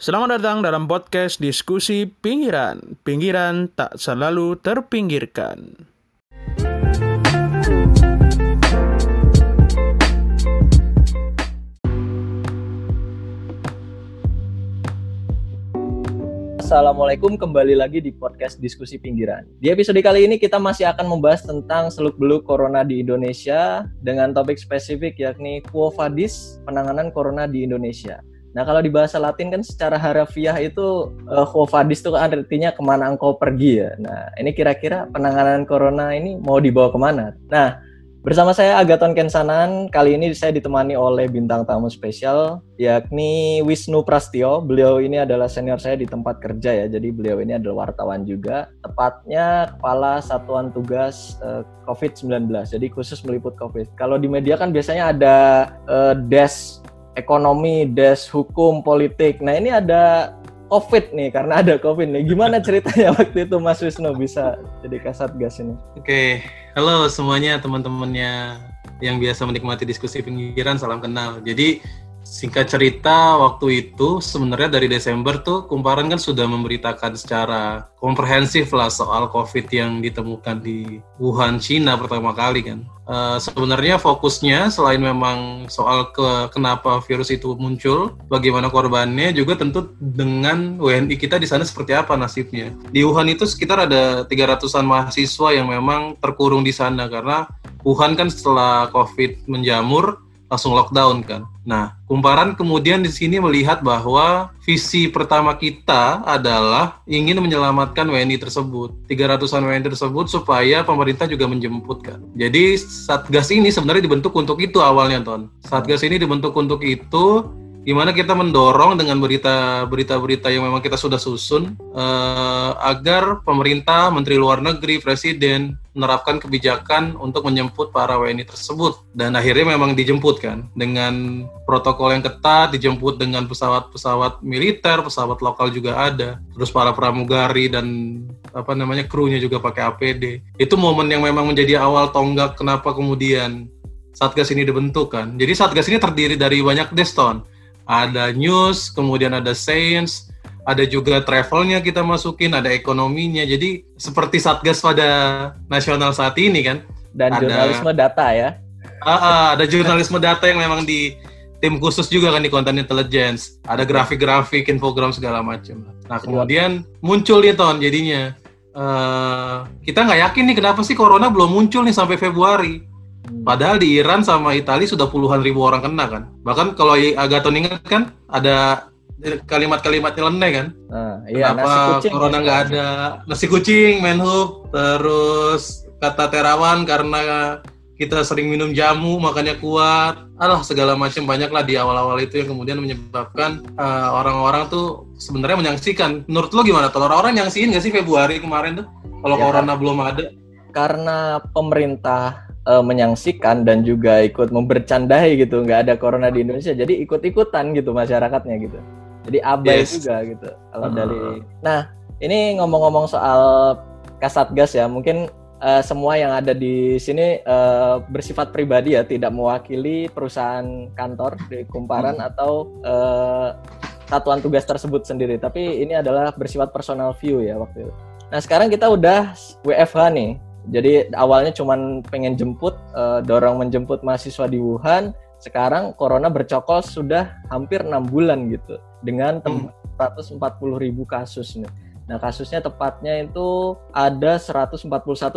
Selamat datang dalam podcast diskusi pinggiran. Pinggiran tak selalu terpinggirkan. Assalamualaikum kembali lagi di podcast diskusi pinggiran. Di episode kali ini kita masih akan membahas tentang seluk-beluk corona di Indonesia dengan topik spesifik yakni Quo penanganan corona di Indonesia. Nah kalau di bahasa Latin kan secara harafiah itu uh, Vadis itu kan artinya ke mana engkau pergi ya. Nah ini kira-kira penanganan corona ini mau dibawa ke mana? Nah bersama saya Agaton Kensanan kali ini saya ditemani oleh bintang tamu spesial yakni Wisnu Prastio. Beliau ini adalah senior saya di tempat kerja ya. Jadi beliau ini adalah wartawan juga. Tepatnya kepala satuan tugas uh, eh, COVID-19. Jadi khusus meliput COVID. Kalau di media kan biasanya ada uh, desk ekonomi, des hukum, politik. Nah ini ada COVID nih karena ada COVID nih. Gimana ceritanya waktu itu Mas Wisnu bisa jadi kasat gas ini? Oke, okay. halo semuanya teman-temannya yang biasa menikmati diskusi pinggiran, salam kenal. Jadi singkat cerita waktu itu sebenarnya dari Desember tuh Kumparan kan sudah memberitakan secara komprehensif lah soal COVID yang ditemukan di Wuhan, Cina pertama kali kan. Uh, sebenarnya fokusnya selain memang soal ke kenapa virus itu muncul, bagaimana korbannya juga tentu dengan WNI kita di sana seperti apa nasibnya. Di Wuhan itu sekitar ada 300-an mahasiswa yang memang terkurung di sana karena Wuhan kan setelah COVID menjamur langsung lockdown kan. Nah, kumparan kemudian di sini melihat bahwa visi pertama kita adalah ingin menyelamatkan WNI tersebut, 300-an WNI tersebut supaya pemerintah juga menjemput kan. Jadi Satgas ini sebenarnya dibentuk untuk itu awalnya, Ton. Satgas ini dibentuk untuk itu gimana kita mendorong dengan berita-berita-berita yang memang kita sudah susun uh, agar pemerintah, menteri luar negeri, presiden menerapkan kebijakan untuk menjemput para WNI tersebut dan akhirnya memang dijemput kan dengan protokol yang ketat, dijemput dengan pesawat-pesawat militer, pesawat lokal juga ada, terus para pramugari dan apa namanya krunya juga pakai APD. Itu momen yang memang menjadi awal tonggak kenapa kemudian Satgas ini dibentuk kan. Jadi Satgas ini terdiri dari banyak deston ada news, kemudian ada science, ada juga travelnya kita masukin, ada ekonominya. Jadi seperti satgas pada nasional saat ini kan. Dan ada, jurnalisme data ya. Uh, uh, ada jurnalisme data yang memang di tim khusus juga kan di konten intelligence. Ada grafik-grafik, infogram segala macam. Nah kemudian muncul nih ton jadinya. Uh, kita nggak yakin nih kenapa sih corona belum muncul nih sampai Februari Padahal di Iran sama Italia sudah puluhan ribu orang kena kan. Bahkan kalau Agaton ingat kan ada kalimat-kalimat nyeleneh kan. Uh, iya, Kenapa nasi kucing corona nggak ada nasi kucing, menhub, terus kata terawan karena kita sering minum jamu makanya kuat. Alah segala macam banyak lah di awal-awal itu yang kemudian menyebabkan uh, orang-orang tuh sebenarnya menyaksikan. Menurut lo gimana? Kalau orang-orang nyangsiin nggak sih Februari kemarin tuh kalau ya, corona belum ada? Karena pemerintah uh, menyaksikan dan juga ikut membercandai gitu nggak ada corona di Indonesia jadi ikut-ikutan gitu masyarakatnya gitu jadi abai yes. juga gitu kalau uh. dari nah ini ngomong-ngomong soal kasatgas ya mungkin uh, semua yang ada di sini uh, bersifat pribadi ya tidak mewakili perusahaan kantor di Kumparan hmm. atau uh, satuan tugas tersebut sendiri tapi ini adalah bersifat personal view ya waktu itu nah sekarang kita udah WFH nih jadi awalnya cuma pengen jemput, uh, dorong menjemput mahasiswa di Wuhan. Sekarang corona bercokol sudah hampir enam bulan gitu dengan hmm. 140 ribu kasus nih. Nah, kasusnya tepatnya itu ada 141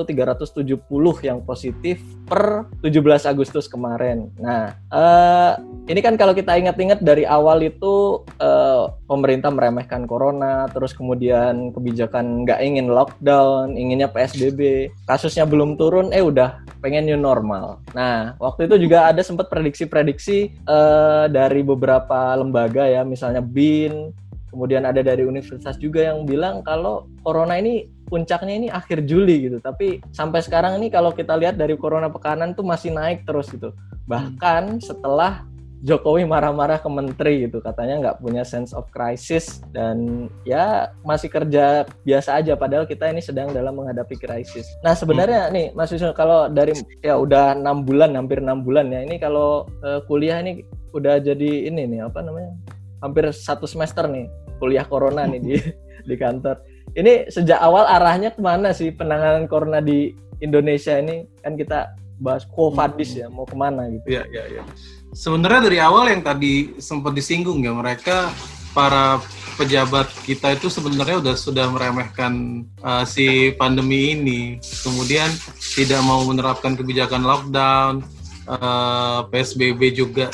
370 yang positif per 17 Agustus kemarin. Nah, uh, ini kan kalau kita ingat-ingat dari awal itu uh, pemerintah meremehkan corona, terus kemudian kebijakan nggak ingin lockdown, inginnya PSBB. Kasusnya belum turun, eh udah pengen new normal. Nah, waktu itu juga ada sempat prediksi-prediksi uh, dari beberapa lembaga ya, misalnya BIN, kemudian ada dari universitas juga yang bilang kalau corona ini puncaknya ini akhir Juli gitu tapi sampai sekarang ini kalau kita lihat dari corona pekanan tuh masih naik terus gitu bahkan setelah Jokowi marah-marah ke menteri gitu katanya nggak punya sense of crisis dan ya masih kerja biasa aja padahal kita ini sedang dalam menghadapi krisis. Nah sebenarnya hmm. nih Mas Yusuf kalau dari ya udah enam bulan hampir enam bulan ya ini kalau uh, kuliah ini udah jadi ini nih apa namanya hampir satu semester nih kuliah corona nih di di kantor. Ini sejak awal arahnya ke mana sih penanganan corona di Indonesia ini kan kita bahas Covadis ya mau ke mana gitu? Iya iya iya. Sebenarnya dari awal yang tadi sempat disinggung ya mereka para pejabat kita itu sebenarnya udah sudah meremehkan uh, si pandemi ini, kemudian tidak mau menerapkan kebijakan lockdown, uh, eh, PSBB juga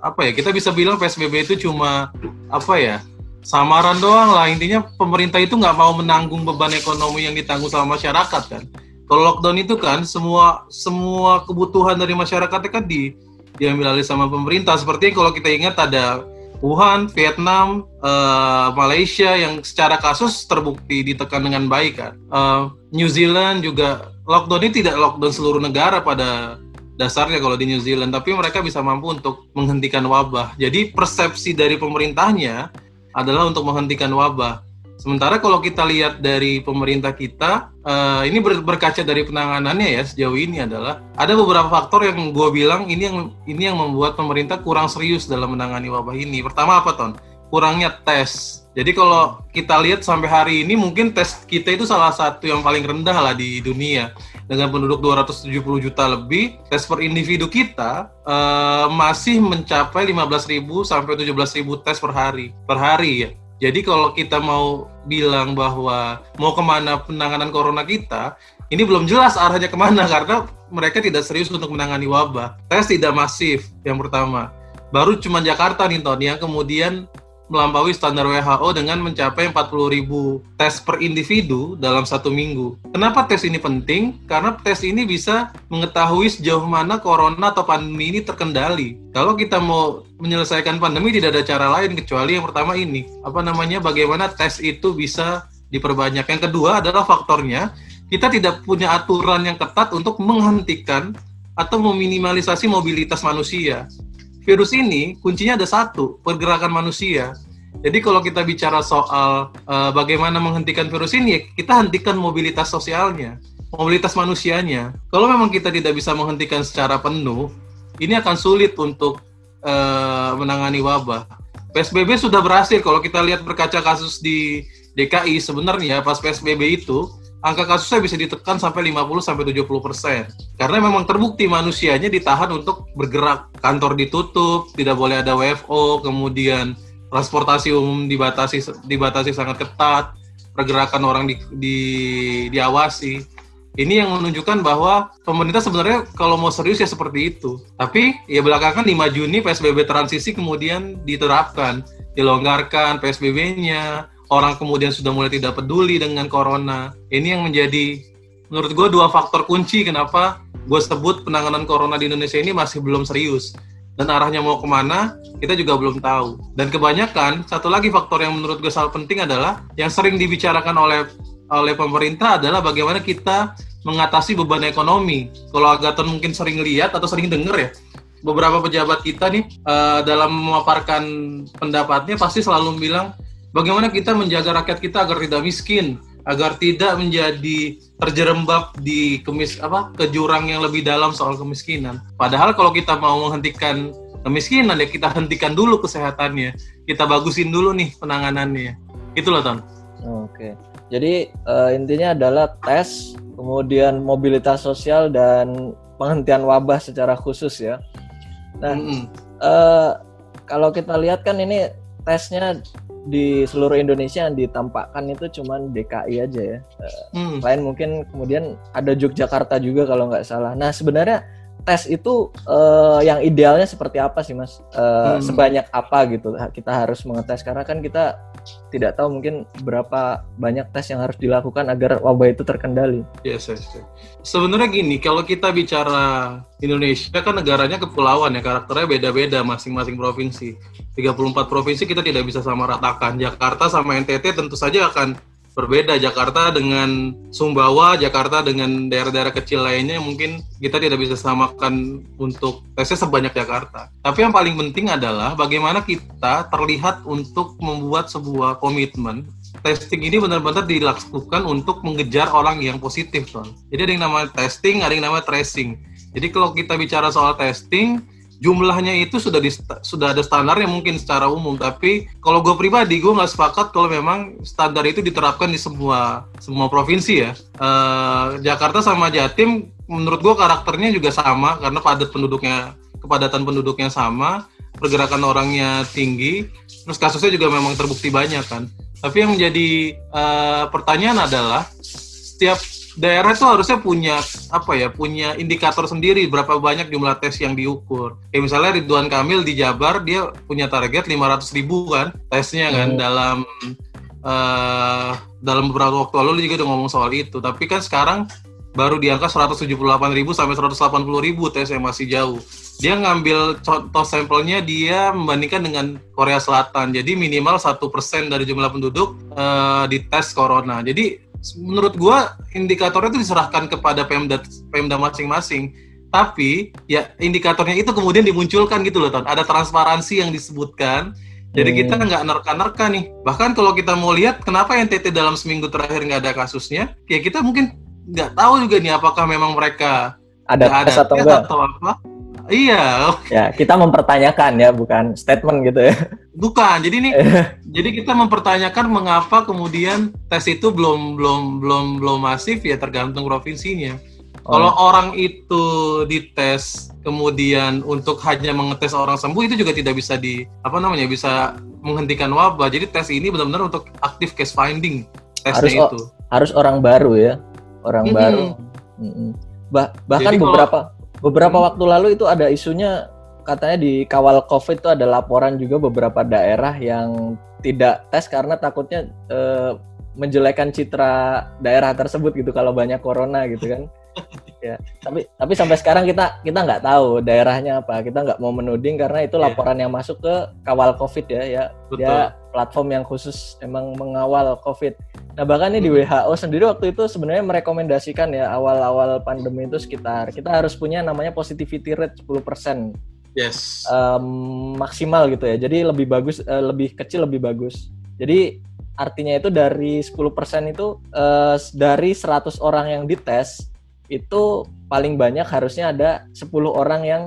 apa ya kita bisa bilang PSBB itu cuma apa ya samaran doang lah. Intinya pemerintah itu nggak mau menanggung beban ekonomi yang ditanggung sama masyarakat kan. Kalau lockdown itu kan semua semua kebutuhan dari masyarakat kan di diambil alih sama pemerintah. Seperti kalau kita ingat ada Wuhan, Vietnam, uh, Malaysia yang secara kasus terbukti ditekan dengan baik kan. Uh, New Zealand juga lockdown ini tidak lockdown seluruh negara pada dasarnya kalau di New Zealand, tapi mereka bisa mampu untuk menghentikan wabah. Jadi persepsi dari pemerintahnya adalah untuk menghentikan wabah. Sementara kalau kita lihat dari pemerintah kita, uh, ini ber berkaca dari penanganannya ya sejauh ini adalah ada beberapa faktor yang gue bilang ini yang ini yang membuat pemerintah kurang serius dalam menangani wabah ini. Pertama apa ton? Kurangnya tes. Jadi kalau kita lihat sampai hari ini mungkin tes kita itu salah satu yang paling rendah lah di dunia dengan penduduk 270 juta lebih, tes per individu kita uh, masih mencapai 15.000 sampai 17.000 tes per hari. Per hari ya. Jadi kalau kita mau bilang bahwa mau ke mana penanganan corona kita, ini belum jelas arahnya ke mana karena mereka tidak serius untuk menangani wabah. Tes tidak masif yang pertama. Baru cuma Jakarta nih Ton yang kemudian melampaui standar WHO dengan mencapai 40 ribu tes per individu dalam satu minggu. Kenapa tes ini penting? Karena tes ini bisa mengetahui sejauh mana corona atau pandemi ini terkendali. Kalau kita mau menyelesaikan pandemi tidak ada cara lain kecuali yang pertama ini. Apa namanya? Bagaimana tes itu bisa diperbanyak. Yang kedua adalah faktornya kita tidak punya aturan yang ketat untuk menghentikan atau meminimalisasi mobilitas manusia virus ini kuncinya ada satu, pergerakan manusia. Jadi kalau kita bicara soal uh, bagaimana menghentikan virus ini, kita hentikan mobilitas sosialnya, mobilitas manusianya. Kalau memang kita tidak bisa menghentikan secara penuh, ini akan sulit untuk uh, menangani wabah. PSBB sudah berhasil kalau kita lihat berkaca kasus di DKI sebenarnya pas PSBB itu angka kasusnya bisa ditekan sampai 50 sampai 70 persen. Karena memang terbukti manusianya ditahan untuk bergerak, kantor ditutup, tidak boleh ada WFO, kemudian transportasi umum dibatasi dibatasi sangat ketat, pergerakan orang di, di diawasi. Ini yang menunjukkan bahwa pemerintah sebenarnya kalau mau serius ya seperti itu. Tapi ya belakangan 5 Juni PSBB transisi kemudian diterapkan, dilonggarkan PSBB-nya, orang kemudian sudah mulai tidak peduli dengan corona. Ini yang menjadi menurut gue dua faktor kunci kenapa gue sebut penanganan corona di Indonesia ini masih belum serius. Dan arahnya mau ke mana, kita juga belum tahu. Dan kebanyakan, satu lagi faktor yang menurut gue sangat penting adalah yang sering dibicarakan oleh oleh pemerintah adalah bagaimana kita mengatasi beban ekonomi. Kalau Agaton mungkin sering lihat atau sering dengar ya, beberapa pejabat kita nih uh, dalam memaparkan pendapatnya pasti selalu bilang bagaimana kita menjaga rakyat kita agar tidak miskin, agar tidak menjadi terjerembab di kemis apa ke jurang yang lebih dalam soal kemiskinan. Padahal kalau kita mau menghentikan kemiskinan ya kita hentikan dulu kesehatannya, kita bagusin dulu nih penanganannya. Itulah Ton. Oke. Jadi uh, intinya adalah tes, kemudian mobilitas sosial dan penghentian wabah secara khusus ya. Nah, mm -hmm. uh, kalau kita lihat kan ini tesnya di seluruh Indonesia yang ditampakkan itu cuma DKI aja ya. Hmm. Lain mungkin kemudian ada Yogyakarta juga kalau nggak salah. Nah sebenarnya tes itu uh, yang idealnya seperti apa sih mas? Uh, hmm. Sebanyak apa gitu kita harus mengetes karena kan kita tidak tahu mungkin berapa banyak tes yang harus dilakukan agar wabah itu terkendali. Yes, yes, yes. Sebenarnya gini, kalau kita bicara Indonesia kan negaranya kepulauan ya, karakternya beda-beda masing-masing provinsi. 34 provinsi kita tidak bisa sama ratakan. Jakarta sama NTT tentu saja akan berbeda Jakarta dengan Sumbawa, Jakarta dengan daerah-daerah kecil lainnya mungkin kita tidak bisa samakan untuk tesnya sebanyak Jakarta. Tapi yang paling penting adalah bagaimana kita terlihat untuk membuat sebuah komitmen testing ini benar-benar dilakukan untuk mengejar orang yang positif. Jadi ada yang namanya testing, ada yang namanya tracing. Jadi kalau kita bicara soal testing, jumlahnya itu sudah di, sudah ada standarnya mungkin secara umum tapi kalau gue pribadi gue nggak sepakat kalau memang standar itu diterapkan di semua semua provinsi ya. Uh, Jakarta sama Jatim menurut gue karakternya juga sama karena padat penduduknya kepadatan penduduknya sama pergerakan orangnya tinggi terus kasusnya juga memang terbukti banyak kan. Tapi yang menjadi uh, pertanyaan adalah setiap daerah itu harusnya punya apa ya punya indikator sendiri berapa banyak jumlah tes yang diukur. Kayak misalnya Ridwan Kamil di Jabar dia punya target 500 ribu kan tesnya kan hmm. dalam uh, dalam beberapa waktu lalu juga udah ngomong soal itu. Tapi kan sekarang baru di angka 178 ribu sampai 180 ribu tes yang masih jauh. Dia ngambil contoh sampelnya dia membandingkan dengan Korea Selatan. Jadi minimal satu persen dari jumlah penduduk uh, tes corona. Jadi menurut gua indikatornya itu diserahkan kepada Pemda Pemda masing-masing. Tapi ya indikatornya itu kemudian dimunculkan gitu loh, Ton. Ada transparansi yang disebutkan. Jadi kita hmm. nggak nerka-nerka nih. Bahkan kalau kita mau lihat kenapa NTT dalam seminggu terakhir nggak ada kasusnya, ya kita mungkin nggak tahu juga nih apakah memang mereka ada, ada atau enggak atau apa. Iya. Ya, kita mempertanyakan ya, bukan statement gitu ya. Bukan. Jadi ini jadi kita mempertanyakan mengapa kemudian tes itu belum belum belum belum masif ya tergantung provinsinya. Oh. Kalau orang itu dites kemudian untuk hanya mengetes orang sembuh itu juga tidak bisa di apa namanya bisa menghentikan wabah. Jadi tes ini benar-benar untuk aktif case finding tesnya harus, itu. harus orang baru ya, orang mm -hmm. baru. Mm -hmm. Bah, bahkan Jadi beberapa kalau, Beberapa hmm. waktu lalu itu ada isunya katanya di kawal COVID itu ada laporan juga beberapa daerah yang tidak tes karena takutnya eh, menjelekan citra daerah tersebut gitu kalau banyak corona gitu kan. ya, tapi tapi sampai sekarang kita kita nggak tahu daerahnya apa. Kita nggak mau menuding karena itu iya. laporan yang masuk ke kawal COVID ya ya. Betul. Dia platform yang khusus emang mengawal COVID. Nah bahkan ini di hmm. WHO sendiri waktu itu sebenarnya merekomendasikan ya awal-awal pandemi itu sekitar kita harus punya namanya positivity rate 10%. Yes. Um, maksimal gitu ya. Jadi lebih bagus, uh, lebih kecil lebih bagus. Jadi artinya itu dari 10% itu uh, dari 100 orang yang dites itu paling banyak harusnya ada 10 orang yang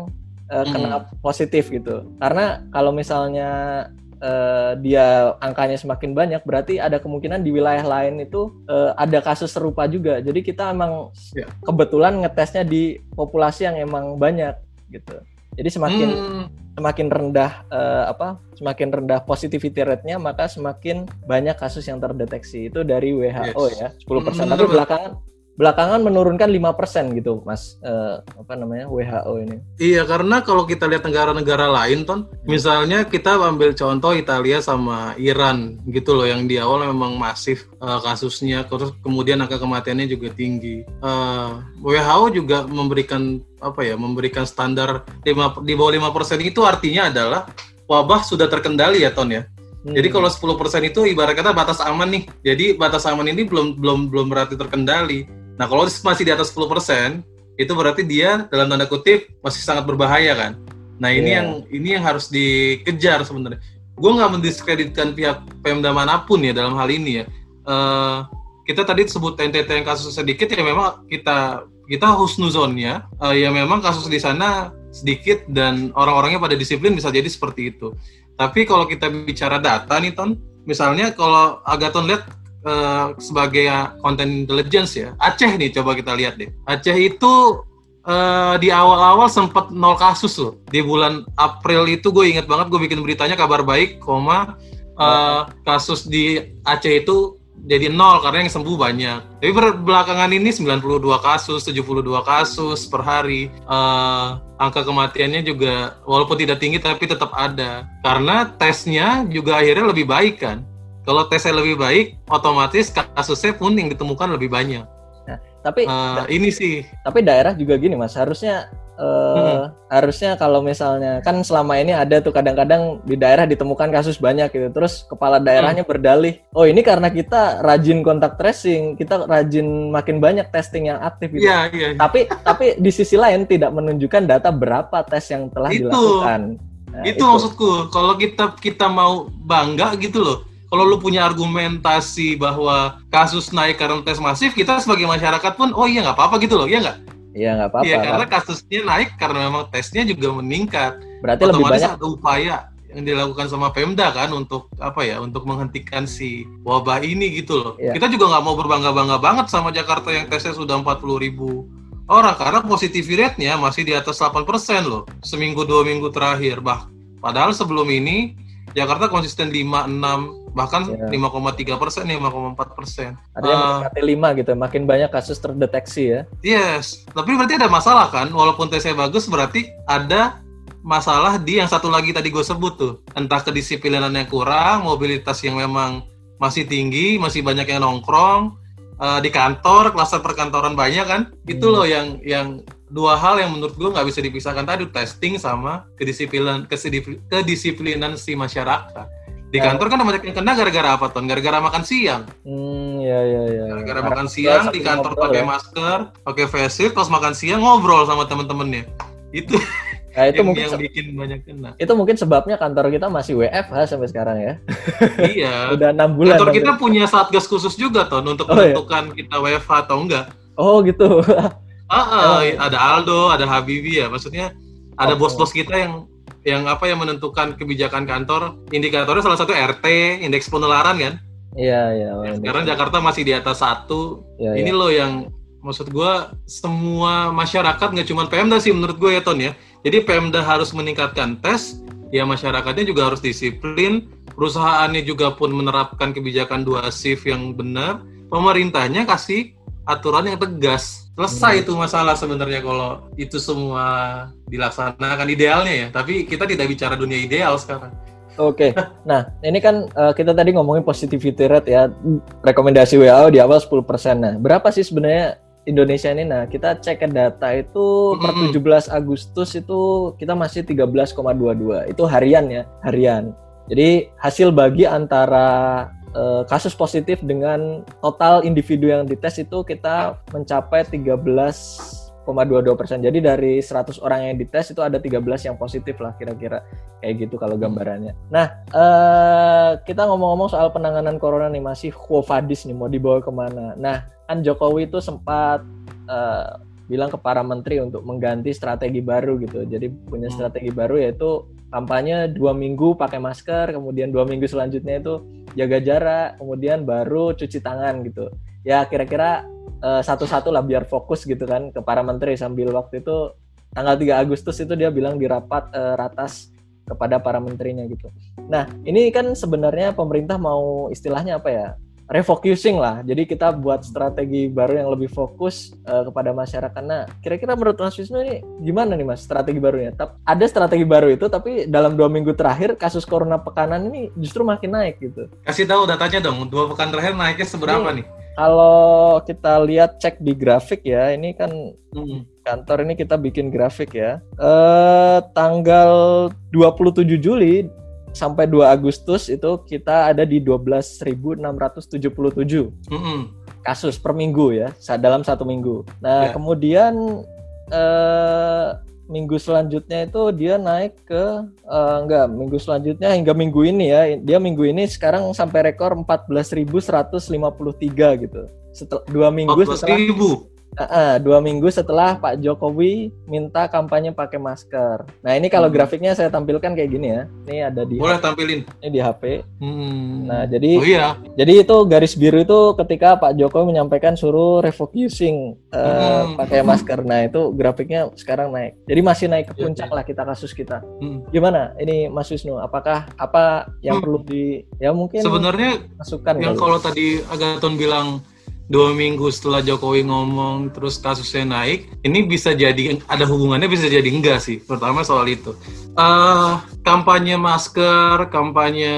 uh, kena mm. positif gitu. Karena kalau misalnya uh, dia angkanya semakin banyak berarti ada kemungkinan di wilayah lain itu uh, ada kasus serupa juga jadi kita emang yeah. kebetulan ngetesnya di populasi yang emang banyak gitu jadi semakin hmm. semakin rendah uh, apa semakin rendah positivity rate-nya maka semakin banyak kasus yang terdeteksi itu dari WHO yes. ya 10% hmm, tapi belakangan belakangan menurunkan 5% gitu Mas uh, apa namanya WHO ini. Iya, karena kalau kita lihat negara-negara lain ton, misalnya kita ambil contoh Italia sama Iran gitu loh yang di awal memang masif uh, kasusnya terus kemudian angka kematiannya juga tinggi. Uh, eh, WHO juga memberikan apa ya, memberikan standar 5 di bawah 5% itu artinya adalah wabah sudah terkendali ya ton ya. Hmm. Jadi kalau 10% itu ibarat kata batas aman nih. Jadi batas aman ini belum belum belum berarti terkendali Nah, kalau masih di atas 10%, itu berarti dia dalam tanda kutip masih sangat berbahaya kan. Nah, ini yeah. yang ini yang harus dikejar sebenarnya. Gue nggak mendiskreditkan pihak Pemda mana pun ya dalam hal ini ya. Uh, kita tadi sebut NTT yang kasus sedikit ya memang kita kita husnuzonnya uh, ya memang kasus di sana sedikit dan orang-orangnya pada disiplin bisa jadi seperti itu. Tapi kalau kita bicara data nih Ton, misalnya kalau Agaton lihat uh, sebagai konten intelligence ya. Aceh nih coba kita lihat deh. Aceh itu uh, di awal-awal sempat nol kasus loh. Di bulan April itu gue inget banget gue bikin beritanya kabar baik, koma uh, kasus di Aceh itu jadi nol karena yang sembuh banyak. Tapi belakangan ini 92 kasus, 72 kasus per hari. Uh, angka kematiannya juga walaupun tidak tinggi tapi tetap ada. Karena tesnya juga akhirnya lebih baik kan. Kalau tesnya lebih baik, otomatis kasusnya pun yang ditemukan lebih banyak. Nah, tapi uh, ini sih. Tapi daerah juga gini mas, harusnya uh, hmm. harusnya kalau misalnya kan selama ini ada tuh kadang-kadang di daerah ditemukan kasus banyak gitu, terus kepala daerahnya hmm. berdalih, oh ini karena kita rajin kontak tracing, kita rajin makin banyak testing yang aktif gitu. Yeah, yeah, yeah. Tapi tapi di sisi lain tidak menunjukkan data berapa tes yang telah itu, dilakukan. Nah, itu, itu maksudku, kalau kita kita mau bangga gitu loh kalau lu punya argumentasi bahwa kasus naik karena tes masif, kita sebagai masyarakat pun, oh iya nggak apa-apa gitu loh, iya nggak? Iya nggak apa-apa. Iya, karena kasusnya naik karena memang tesnya juga meningkat. Berarti lebih Otomatis banyak ada upaya yang dilakukan sama Pemda kan untuk apa ya untuk menghentikan si wabah ini gitu loh. Iya. Kita juga nggak mau berbangga-bangga banget sama Jakarta yang tesnya sudah 40 ribu orang karena positivity rate-nya masih di atas 8% loh seminggu dua minggu terakhir. Bah, padahal sebelum ini Jakarta konsisten 5, 6 bahkan Iya. 5,3 persen, 5,4 persen. artinya Ah. mendekati lima gitu. Makin banyak kasus terdeteksi ya. Yes, tapi berarti ada masalah kan? Walaupun tesnya bagus, berarti ada masalah di yang satu lagi tadi gue sebut tuh. Entah kedisiplinannya kurang, mobilitas yang memang masih tinggi, masih banyak yang nongkrong eh, di kantor, klaster perkantoran banyak kan? Itu Hmm. loh yang yang dua hal yang menurut gue nggak bisa dipisahkan tadi testing sama kedisiplinan kesidipl- kedisiplinan si masyarakat. Di Ya. kantor kan banyak yang kena gara-gara apa ton? Gara-gara makan siang. Hmm, ya ya ya. Gara-gara Harap makan siang di kantor pakai ya. masker, pakai face shield, pas makan siang ngobrol sama temen-temennya. Itu Nah, itu yang, mungkin yang bikin banyak kena. itu mungkin sebabnya kantor kita masih WFH sampai sekarang ya. iya. Udah enam bulan. Kantor kita punya satgas khusus juga ton untuk Oh, iya. menentukan kita WFH atau enggak. Oh gitu. Ah, ah, ada Aldo, ada Habibi ya. Maksudnya ada Oh. bos-bos kita yang yang apa yang menentukan kebijakan kantor. Indikatornya salah satu RT, indeks penularan kan. Iya iya. Sekarang Jakarta masih di atas satu. Iya, ini iya. loh yang maksud gua semua masyarakat nggak cuma Pemda sih menurut gue ya Ton ya. Jadi Pemda harus meningkatkan tes, ya masyarakatnya juga harus disiplin, perusahaannya juga pun menerapkan kebijakan dua shift yang benar, pemerintahnya kasih aturan yang tegas. Selesai Hmm. itu masalah sebenarnya kalau itu semua dilaksanakan idealnya ya. Tapi kita tidak bicara dunia ideal sekarang. Oke, nah ini kan eh, kita tadi ngomongin positivity rate ya, rekomendasi WHO di awal 10%. Nah, berapa sih sebenarnya Indonesia ini? Nah, kita cek ke data itu per Mm-mm. 17 Agustus itu kita masih 13,22. Itu harian ya, harian. Jadi hasil bagi antara eh, kasus positif dengan total individu yang dites itu kita mencapai 13,22 persen. Jadi dari 100 orang yang dites itu ada 13 yang positif lah kira-kira kayak gitu kalau gambarannya. Nah eh, kita ngomong-ngomong soal penanganan corona nih masih Quovadis nih mau dibawa ke mana? Nah kan Jokowi itu sempat eh, bilang ke para menteri untuk mengganti strategi baru gitu. Jadi punya Hmm. strategi baru yaitu kampanye dua minggu pakai masker, kemudian dua minggu selanjutnya itu jaga jarak, kemudian baru cuci tangan gitu. Ya kira-kira eh, satu-satu lah biar fokus gitu kan ke para menteri sambil waktu itu tanggal 3 Agustus itu dia bilang di rapat eh, ratas kepada para menterinya gitu. Nah ini kan sebenarnya pemerintah mau istilahnya apa ya? Refocusing lah. Jadi kita buat strategi baru yang lebih fokus eh, kepada masyarakat. Nah, kira-kira menurut Mas Wisnu ini gimana nih Mas strategi barunya? Tap- Ada strategi baru itu, tapi dalam dua minggu terakhir kasus corona pekanan ini justru makin naik gitu. Kasih tahu datanya dong, dua pekan terakhir naiknya seberapa Nih. nih? Kalau kita lihat cek di grafik ya, ini kan Hmm. kantor ini kita bikin grafik ya. Eh tanggal 27 Juli sampai 2 Agustus itu kita ada di 12.677 Mm-mm. kasus per minggu ya dalam satu minggu. Nah Ya. kemudian eh, minggu selanjutnya itu dia naik ke eh, enggak minggu selanjutnya hingga minggu ini ya dia minggu ini sekarang sampai rekor 14.153 gitu. Setelah dua minggu setelah ribu. Ah, ah, dua minggu setelah Pak Jokowi minta kampanye pakai masker. Nah ini kalau Hmm. grafiknya saya tampilkan kayak gini ya. Ini ada di Boleh tampilin. ini di HP. Hmm. Nah jadi oh iya. jadi itu garis biru itu ketika Pak Jokowi menyampaikan suruh refocusing eh, Hmm. pakai masker. Nah itu grafiknya sekarang naik. Jadi masih naik ke Iya, puncak lah kita kasus kita. Hmm. Gimana ini Mas Wisnu? Apakah apa yang Hmm. perlu di ya mungkin Sebenarnya masukan yang kalau tadi Agaton bilang dua minggu setelah Jokowi ngomong terus kasusnya naik, ini bisa jadi ada hubungannya bisa jadi enggak sih, terutama soal itu. eh kampanye masker, kampanye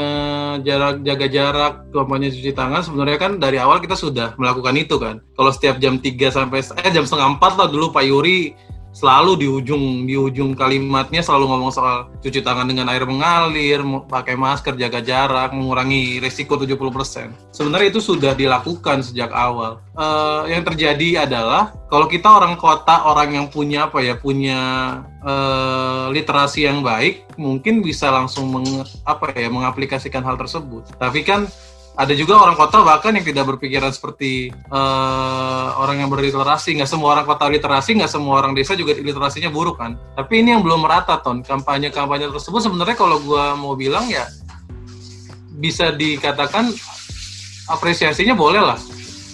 jarak jaga jarak, kampanye cuci tangan sebenarnya kan dari awal kita sudah melakukan itu kan. Kalau setiap jam 3 sampai eh jam setengah 4 lah dulu Pak Yuri selalu di ujung di ujung kalimatnya selalu ngomong soal cuci tangan dengan air mengalir, pakai masker, jaga jarak, mengurangi risiko 70%. Sebenarnya itu sudah dilakukan sejak awal. Eh, yang terjadi adalah kalau kita orang kota, orang yang punya apa ya, punya eh, literasi yang baik, mungkin bisa langsung meng, apa ya, mengaplikasikan hal tersebut. Tapi kan ada juga orang kota bahkan yang tidak berpikiran seperti uh, orang yang berliterasi. Nggak semua orang kota literasi, nggak semua orang desa juga literasinya buruk kan. Tapi ini yang belum merata, Ton. Kampanye-kampanye tersebut sebenarnya kalau gue mau bilang ya bisa dikatakan apresiasinya boleh lah.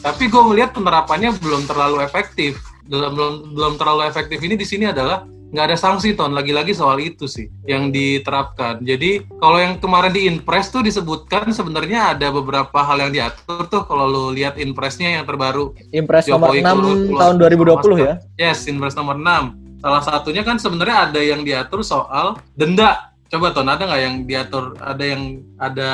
Tapi gue melihat penerapannya belum terlalu efektif. Belum, belum, belum terlalu efektif ini di sini adalah nggak ada sanksi ton. Lagi-lagi soal itu sih yang diterapkan. Jadi kalau yang kemarin di Inpres tuh disebutkan sebenarnya ada beberapa hal yang diatur tuh kalau lo lihat Inpresnya yang terbaru. Inpres nomor 6 tahun 2020 ya? Yes Inpres nomor 6 salah satunya kan sebenarnya ada yang diatur soal denda. Coba ton ada nggak yang diatur? Ada yang ada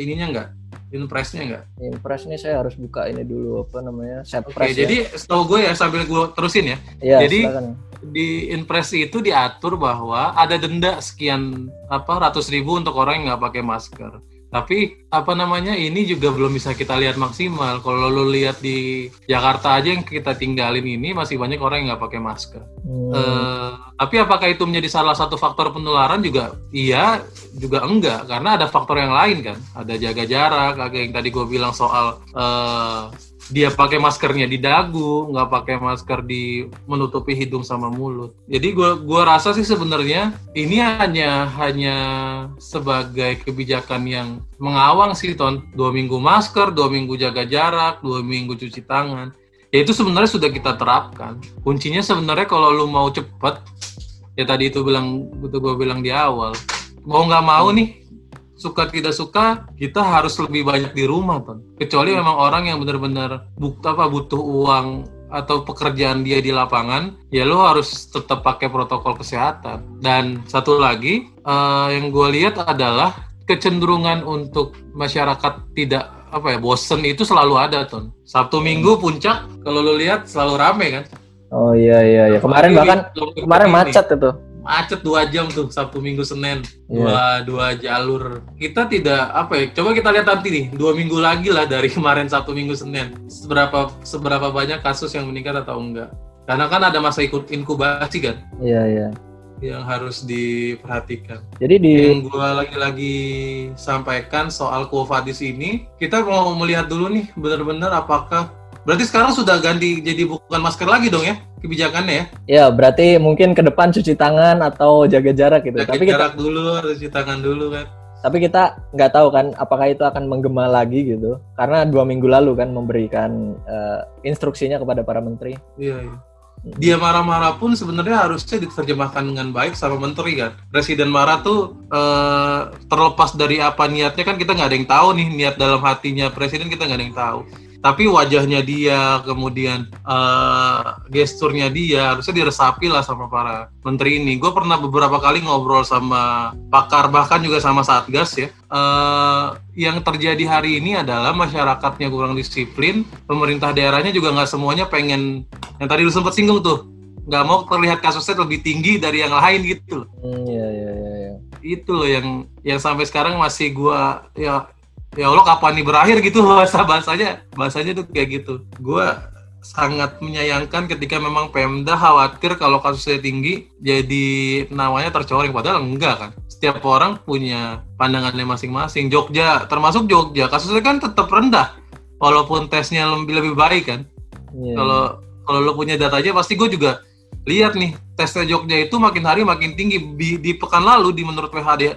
ininya nggak Impresnya nggak? Impres ini saya harus buka ini dulu apa namanya set Oke, ya. jadi setahu gue ya sambil gue terusin ya. Iya, jadi silakan. di Impres itu diatur bahwa ada denda sekian apa ratus ribu untuk orang yang nggak pakai masker. Tapi apa namanya ini juga belum bisa kita lihat maksimal. Kalau lo lihat di Jakarta aja yang kita tinggalin ini masih banyak orang yang nggak pakai masker. Hmm. Uh, tapi apakah itu menjadi salah satu faktor penularan juga? Iya, juga enggak karena ada faktor yang lain kan. Ada jaga jarak, kayak yang tadi gue bilang soal uh, dia pakai maskernya di dagu, nggak pakai masker di menutupi hidung sama mulut. Jadi gua gua rasa sih sebenarnya ini hanya hanya sebagai kebijakan yang mengawang sih ton. Dua minggu masker, dua minggu jaga jarak, dua minggu cuci tangan. Ya itu sebenarnya sudah kita terapkan. Kuncinya sebenarnya kalau lu mau cepet, ya tadi itu bilang itu gue bilang di awal. Mau nggak mau nih suka tidak suka kita harus lebih banyak di rumah kan kecuali memang orang yang benar-benar butuh apa butuh uang atau pekerjaan dia di lapangan ya lo harus tetap pakai protokol kesehatan. Dan satu lagi uh, yang gue lihat adalah kecenderungan untuk masyarakat tidak apa ya bosen itu selalu ada ton. Sabtu minggu puncak kalau lo lihat selalu rame kan? Oh iya iya iya. Kemarin bahkan kemarin macet itu macet dua jam tuh Sabtu Minggu Senin yeah. dua dua jalur kita tidak apa ya coba kita lihat nanti nih dua minggu lagi lah dari kemarin Sabtu Minggu Senin seberapa seberapa banyak kasus yang meningkat atau enggak karena kan ada masa ikut inkubasi kan iya yeah, iya yeah. yang harus diperhatikan. Jadi di yang gue lagi-lagi sampaikan soal Quovadis ini, kita mau melihat dulu nih benar-benar apakah Berarti sekarang sudah ganti jadi bukan masker lagi dong ya kebijakannya ya? Ya berarti mungkin ke depan cuci tangan atau jaga jarak gitu. Jaga Tapi jarak kita, dulu, cuci tangan dulu kan. Tapi kita nggak tahu kan apakah itu akan menggema lagi gitu. Karena dua minggu lalu kan memberikan uh, instruksinya kepada para menteri. Iya. iya. Dia marah-marah pun sebenarnya harusnya diterjemahkan dengan baik sama menteri kan. Presiden marah tuh uh, terlepas dari apa niatnya kan kita nggak ada yang tahu nih niat dalam hatinya presiden kita nggak ada yang tahu tapi wajahnya dia kemudian uh, gesturnya dia harusnya diresapi lah sama para menteri ini gue pernah beberapa kali ngobrol sama pakar bahkan juga sama satgas ya uh, yang terjadi hari ini adalah masyarakatnya kurang disiplin pemerintah daerahnya juga nggak semuanya pengen yang tadi lu sempat singgung tuh nggak mau terlihat kasusnya lebih tinggi dari yang lain gitu loh. Hmm, iya, iya, iya, iya. Itu loh yang yang sampai sekarang masih gua ya ya Allah kapan nih berakhir gitu? Bahasa bahasanya bahasanya tuh kayak gitu. Gue sangat menyayangkan ketika memang Pemda khawatir kalau kasusnya tinggi jadi namanya tercoreng. Padahal enggak kan? Setiap orang punya pandangannya masing-masing. Jogja termasuk Jogja kasusnya kan tetap rendah. Walaupun tesnya lebih lebih baik kan? Yeah. kalau kalau lo punya data aja pasti gue juga lihat nih tesnya Jogja itu makin hari makin tinggi di, di pekan lalu di menurut WHD,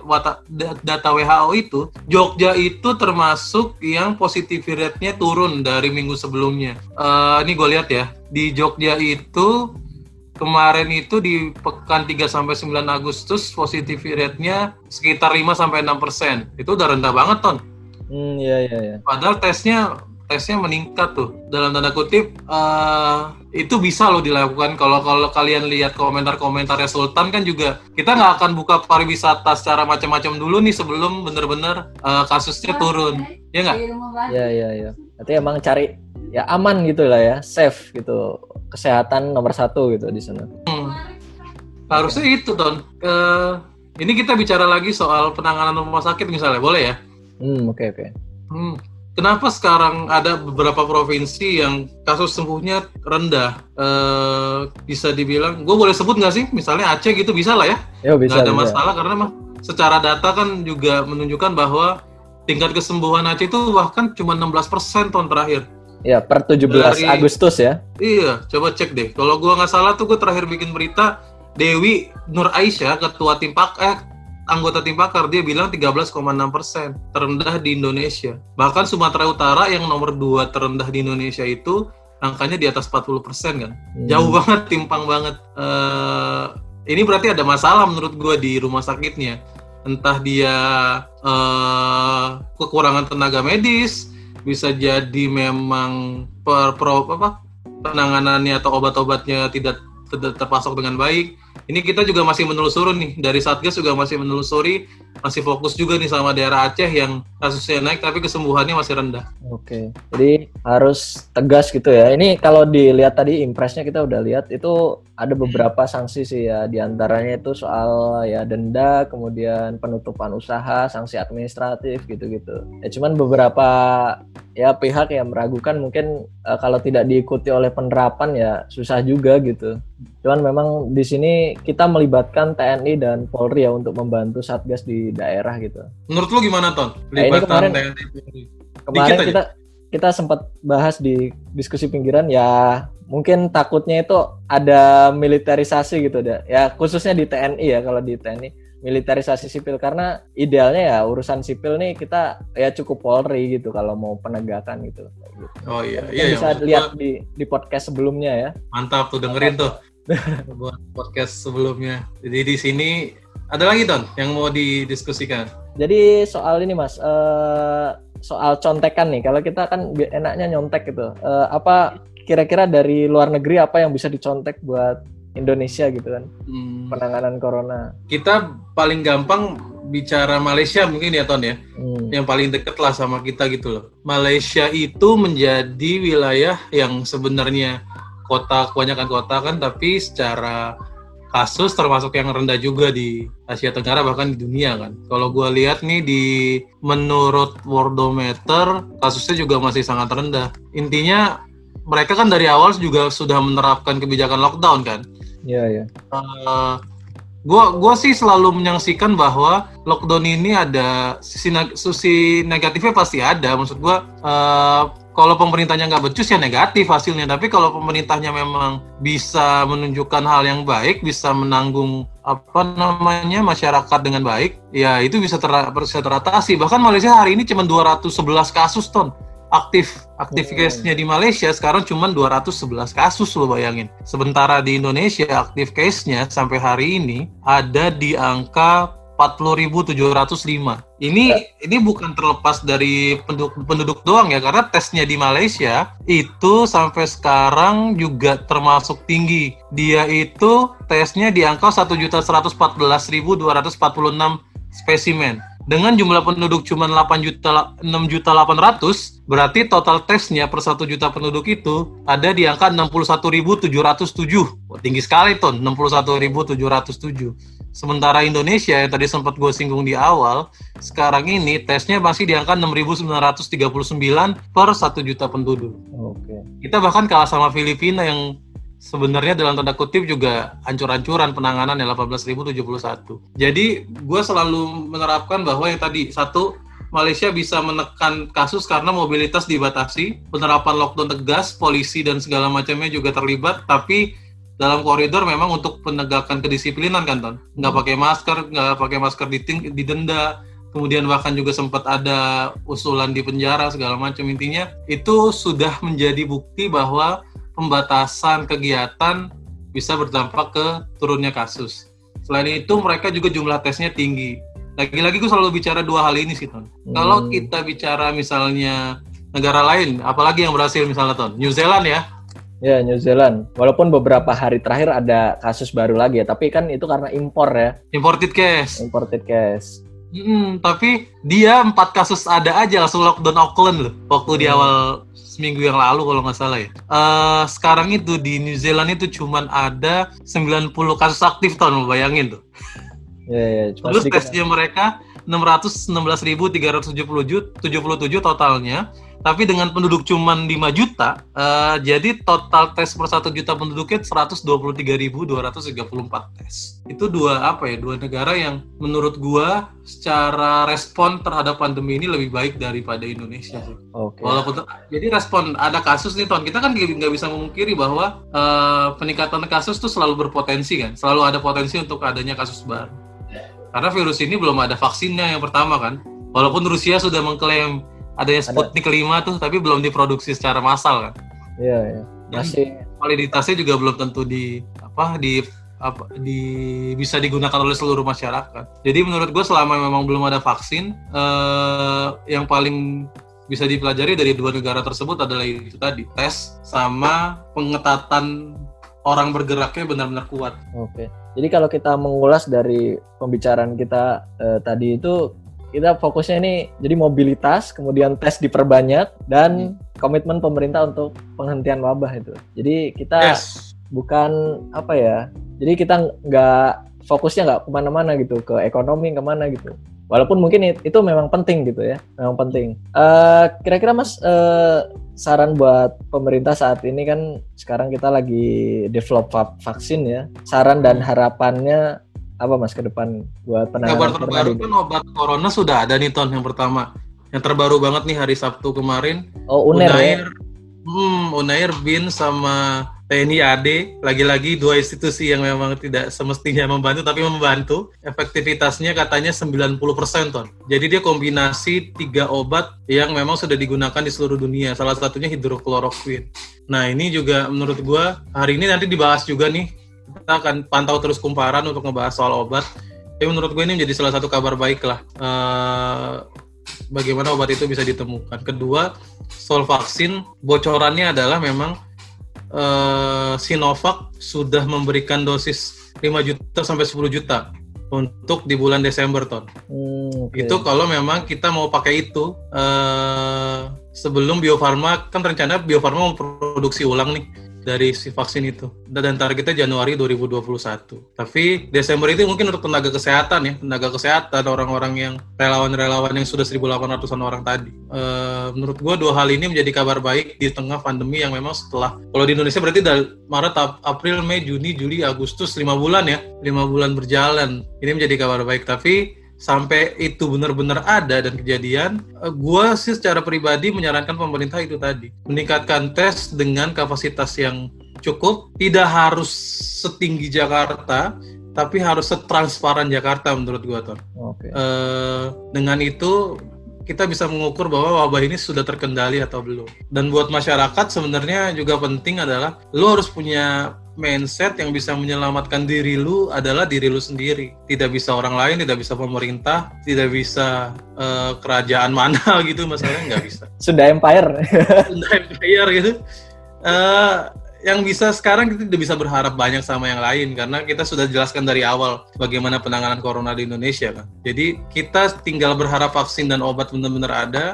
data WHO itu Jogja itu termasuk yang positivity rate-nya turun dari minggu sebelumnya. Uh, ini gue lihat ya di Jogja itu kemarin itu di pekan 3 sampai 9 Agustus positivity rate-nya sekitar 5 sampai 6 persen. Itu udah rendah banget ton. Hmm, iya iya iya. Padahal tesnya tesnya meningkat tuh dalam tanda kutip uh, itu bisa loh dilakukan kalau kalau kalian lihat komentar-komentar Sultan kan juga kita nggak akan buka pariwisata secara macam-macam dulu nih sebelum bener-bener uh, kasusnya turun ya nggak? Ya ya ya. Berarti emang cari ya aman gitu lah ya safe gitu kesehatan nomor satu gitu di sana. Hmm. Harusnya itu ton. Uh, ini kita bicara lagi soal penanganan rumah sakit misalnya boleh ya? Hmm oke okay, oke. Okay. Hmm kenapa sekarang ada beberapa provinsi yang kasus sembuhnya rendah? E, bisa dibilang, gue boleh sebut nggak sih? Misalnya Aceh gitu bisa lah ya? Ya bisa. Gak ada bisa. masalah karena mah secara data kan juga menunjukkan bahwa tingkat kesembuhan Aceh itu bahkan cuma 16% tahun terakhir. Ya, per 17 Dari- Agustus ya. Iya, coba cek deh. Kalau gua nggak salah tuh gue terakhir bikin berita Dewi Nur Aisyah, ketua tim pak eh anggota tim pakar dia bilang 13,6 persen terendah di Indonesia. Bahkan Sumatera Utara yang nomor 2 terendah di Indonesia itu angkanya di atas 40 persen kan. Hmm. Jauh banget, timpang banget. Eh, ini berarti ada masalah menurut gua di rumah sakitnya. Entah dia eh, kekurangan tenaga medis, bisa jadi memang per, pro- apa penanganannya atau obat-obatnya tidak tidak terpasok dengan baik. Ini kita juga masih menelusuri nih dari Satgas juga masih menelusuri, masih fokus juga nih sama daerah Aceh yang kasusnya naik tapi kesembuhannya masih rendah. Oke. Jadi harus tegas gitu ya. Ini kalau dilihat tadi impresnya kita udah lihat itu ada beberapa sanksi sih ya. Di antaranya itu soal ya denda, kemudian penutupan usaha, sanksi administratif gitu-gitu. Ya cuman beberapa ya pihak yang meragukan mungkin eh, kalau tidak diikuti oleh penerapan ya susah juga gitu. Cuman memang di sini kita melibatkan TNI dan Polri ya untuk membantu Satgas di daerah gitu. Menurut lu gimana Ton? Nah, ini kemarin- TNI Polri. Kemarin Dikit aja. kita kita sempat bahas di diskusi pinggiran ya mungkin takutnya itu ada militerisasi gitu deh. Ya khususnya di TNI ya kalau di TNI militerisasi sipil karena idealnya ya urusan sipil nih kita ya cukup Polri gitu kalau mau penegakan gitu. Oh iya, Kita iya ya. bisa maksud lihat gua di di podcast sebelumnya ya. mantap tuh dengerin tuh buat podcast sebelumnya. Jadi di sini ada lagi Ton yang mau didiskusikan. Jadi soal ini Mas, eh, soal contekan nih. Kalau kita kan enaknya nyontek gitu. Eh, apa kira-kira dari luar negeri apa yang bisa dicontek buat Indonesia gitu kan Hmm, penanganan corona? kita paling gampang bicara Malaysia mungkin ya Ton ya. Hmm. yang paling deket lah sama kita gitu loh. Malaysia itu menjadi wilayah yang sebenarnya kota kebanyakan kota kan, tapi secara kasus termasuk yang rendah juga di Asia Tenggara bahkan di dunia kan. Kalau gua lihat nih di menurut Worldometer kasusnya juga masih sangat rendah. Intinya mereka kan dari awal juga sudah menerapkan kebijakan lockdown kan. Iya ya. Eh, gua gua sih selalu menyaksikan bahwa lockdown ini ada sisi sisi negatifnya pasti ada maksud gua eh, kalau pemerintahnya nggak becus ya negatif hasilnya tapi kalau pemerintahnya memang bisa menunjukkan hal yang baik bisa menanggung apa namanya masyarakat dengan baik ya itu bisa, ter- bisa teratasi bahkan Malaysia hari ini cuma 211 kasus ton aktif aktif Oh. case-nya di Malaysia sekarang cuma 211 kasus lo bayangin. Sementara di Indonesia aktif case-nya sampai hari ini ada di angka 40.705. Ini ini bukan terlepas dari penduduk penduduk doang ya karena tesnya di Malaysia itu sampai sekarang juga termasuk tinggi. Dia itu tesnya di angka 1.114.246 spesimen. Dengan jumlah penduduk cuma 8 juta 6 juta 800, berarti total tesnya per 1 juta penduduk itu ada di angka 61.707. Wah, tinggi sekali ton, 61.707. Sementara Indonesia yang tadi sempat gue singgung di awal, sekarang ini tesnya masih di angka 6.939 per 1 juta penduduk. Oke. Kita bahkan kalah sama Filipina yang sebenarnya dalam tanda kutip juga ancur-ancuran penanganan yang 18.071. Jadi gue selalu menerapkan bahwa yang tadi satu Malaysia bisa menekan kasus karena mobilitas dibatasi, penerapan lockdown tegas, polisi dan segala macamnya juga terlibat, tapi dalam koridor memang untuk penegakan kedisiplinan kan, Ton. Nggak pakai masker, nggak pakai masker diting- didenda, kemudian bahkan juga sempat ada usulan di penjara segala macam intinya itu sudah menjadi bukti bahwa pembatasan kegiatan bisa berdampak ke turunnya kasus. Selain itu mereka juga jumlah tesnya tinggi. Lagi-lagi gue selalu bicara dua hal ini sih Ton. Hmm. Kalau kita bicara misalnya negara lain, apalagi yang berhasil misalnya Ton, New Zealand ya, Ya New Zealand. Walaupun beberapa hari terakhir ada kasus baru lagi ya, tapi kan itu karena impor ya, imported case. imported case. Hmm, tapi dia empat kasus ada aja langsung lockdown Auckland loh waktu di Hmm. awal seminggu yang lalu kalau nggak salah ya. Eh sekarang itu di New Zealand itu cuman ada 90 kasus aktif tahun bayangin tuh. Ya ya. Cuma Terus tesnya mereka 616.377 77 totalnya. tapi dengan penduduk cuma 5 juta, uh, jadi total tes per 1 juta penduduknya 123.234 tes. Itu dua apa ya? Dua negara yang menurut gua secara respon terhadap pandemi ini lebih baik daripada Indonesia sih. Oke. Walaupun jadi respon ada kasus nih Ton, kita kan nggak bisa memungkiri bahwa uh, peningkatan kasus tuh selalu berpotensi kan, selalu ada potensi untuk adanya kasus baru. Karena virus ini belum ada vaksinnya yang pertama kan. Walaupun Rusia sudah mengklaim adanya Sputnik kelima tuh tapi belum diproduksi secara massal kan. Iya, iya. Masih validitasnya juga belum tentu di apa di apa di bisa digunakan oleh seluruh masyarakat. Jadi menurut gue selama memang belum ada vaksin, eh, yang paling bisa dipelajari dari dua negara tersebut adalah itu tadi tes sama pengetatan orang bergeraknya benar-benar kuat. Oke. Jadi kalau kita mengulas dari pembicaraan kita eh, tadi itu kita fokusnya ini jadi mobilitas, kemudian tes diperbanyak dan hmm. komitmen pemerintah untuk penghentian wabah itu. Jadi kita yes. bukan apa ya, jadi kita nggak fokusnya nggak ke mana-mana gitu ke ekonomi ke mana gitu. Walaupun mungkin itu memang penting gitu ya, memang penting. Uh, kira-kira mas uh, saran buat pemerintah saat ini kan sekarang kita lagi develop vaksin ya. Saran dan harapannya apa mas ke depan buat penanganan kabar terbaru kan obat corona sudah ada nih ton yang pertama yang terbaru banget nih hari Sabtu kemarin oh Unair, Unair ya? hmm, Unair bin sama TNI AD lagi-lagi dua institusi yang memang tidak semestinya membantu tapi membantu efektivitasnya katanya 90% ton jadi dia kombinasi tiga obat yang memang sudah digunakan di seluruh dunia salah satunya hidrokloroquine nah ini juga menurut gua hari ini nanti dibahas juga nih kita akan pantau terus kumparan untuk ngebahas soal obat. Tapi menurut gue ini menjadi salah satu kabar baik lah. Uh, bagaimana obat itu bisa ditemukan. Kedua, soal vaksin, bocorannya adalah memang uh, Sinovac sudah memberikan dosis 5 juta sampai 10 juta untuk di bulan Desember ton. Hmm, okay. Itu kalau memang kita mau pakai itu uh, sebelum Bio Farma kan rencana Bio Farma mau produksi ulang nih dari si vaksin itu. Dan targetnya Januari 2021. Tapi Desember itu mungkin untuk tenaga kesehatan ya, tenaga kesehatan, orang-orang yang relawan-relawan yang sudah 1.800-an orang tadi. E, menurut gua dua hal ini menjadi kabar baik di tengah pandemi yang memang setelah, kalau di Indonesia berarti dari Maret, April, Mei, Juni, Juli, Agustus, lima bulan ya, lima bulan berjalan. Ini menjadi kabar baik. Tapi sampai itu benar-benar ada dan kejadian, eh, gue sih secara pribadi menyarankan pemerintah itu tadi meningkatkan tes dengan kapasitas yang cukup, tidak harus setinggi Jakarta, tapi harus setransparan Jakarta menurut gue tuh. Okay. Uh, dengan itu kita bisa mengukur bahwa wabah ini sudah terkendali atau belum. Dan buat masyarakat sebenarnya juga penting adalah lo harus punya mindset yang bisa menyelamatkan diri lu adalah diri lu sendiri. Tidak bisa orang lain, tidak bisa pemerintah, tidak bisa uh, kerajaan mana gitu masalahnya nggak bisa. Sudah empire. Sudah empire gitu. Uh, yang bisa sekarang kita tidak bisa berharap banyak sama yang lain karena kita sudah jelaskan dari awal bagaimana penanganan corona di Indonesia kan. Jadi kita tinggal berharap vaksin dan obat benar-benar ada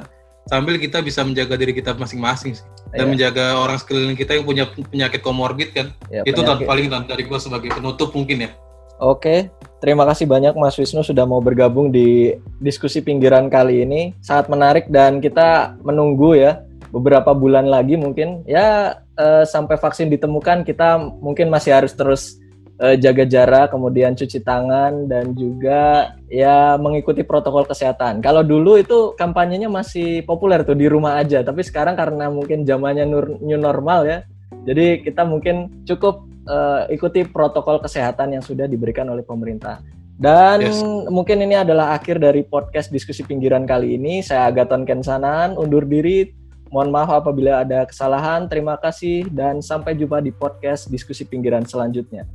sambil kita bisa menjaga diri kita masing-masing sih dan yeah. menjaga orang sekeliling kita yang punya penyakit komorbid kan. Yeah, Itu penyakit. paling dari gua sebagai penutup mungkin ya. Oke, terima kasih banyak Mas Wisnu sudah mau bergabung di diskusi pinggiran kali ini. Sangat menarik dan kita menunggu ya beberapa bulan lagi mungkin ya uh, sampai vaksin ditemukan kita mungkin masih harus terus uh, jaga jarak kemudian cuci tangan dan juga ya mengikuti protokol kesehatan. Kalau dulu itu kampanyenya masih populer tuh di rumah aja, tapi sekarang karena mungkin zamannya new normal ya. Jadi kita mungkin cukup uh, ikuti protokol kesehatan yang sudah diberikan oleh pemerintah. Dan yes. mungkin ini adalah akhir dari podcast diskusi pinggiran kali ini. Saya Agaton Kensanan undur diri. Mohon maaf apabila ada kesalahan. Terima kasih dan sampai jumpa di podcast diskusi pinggiran selanjutnya.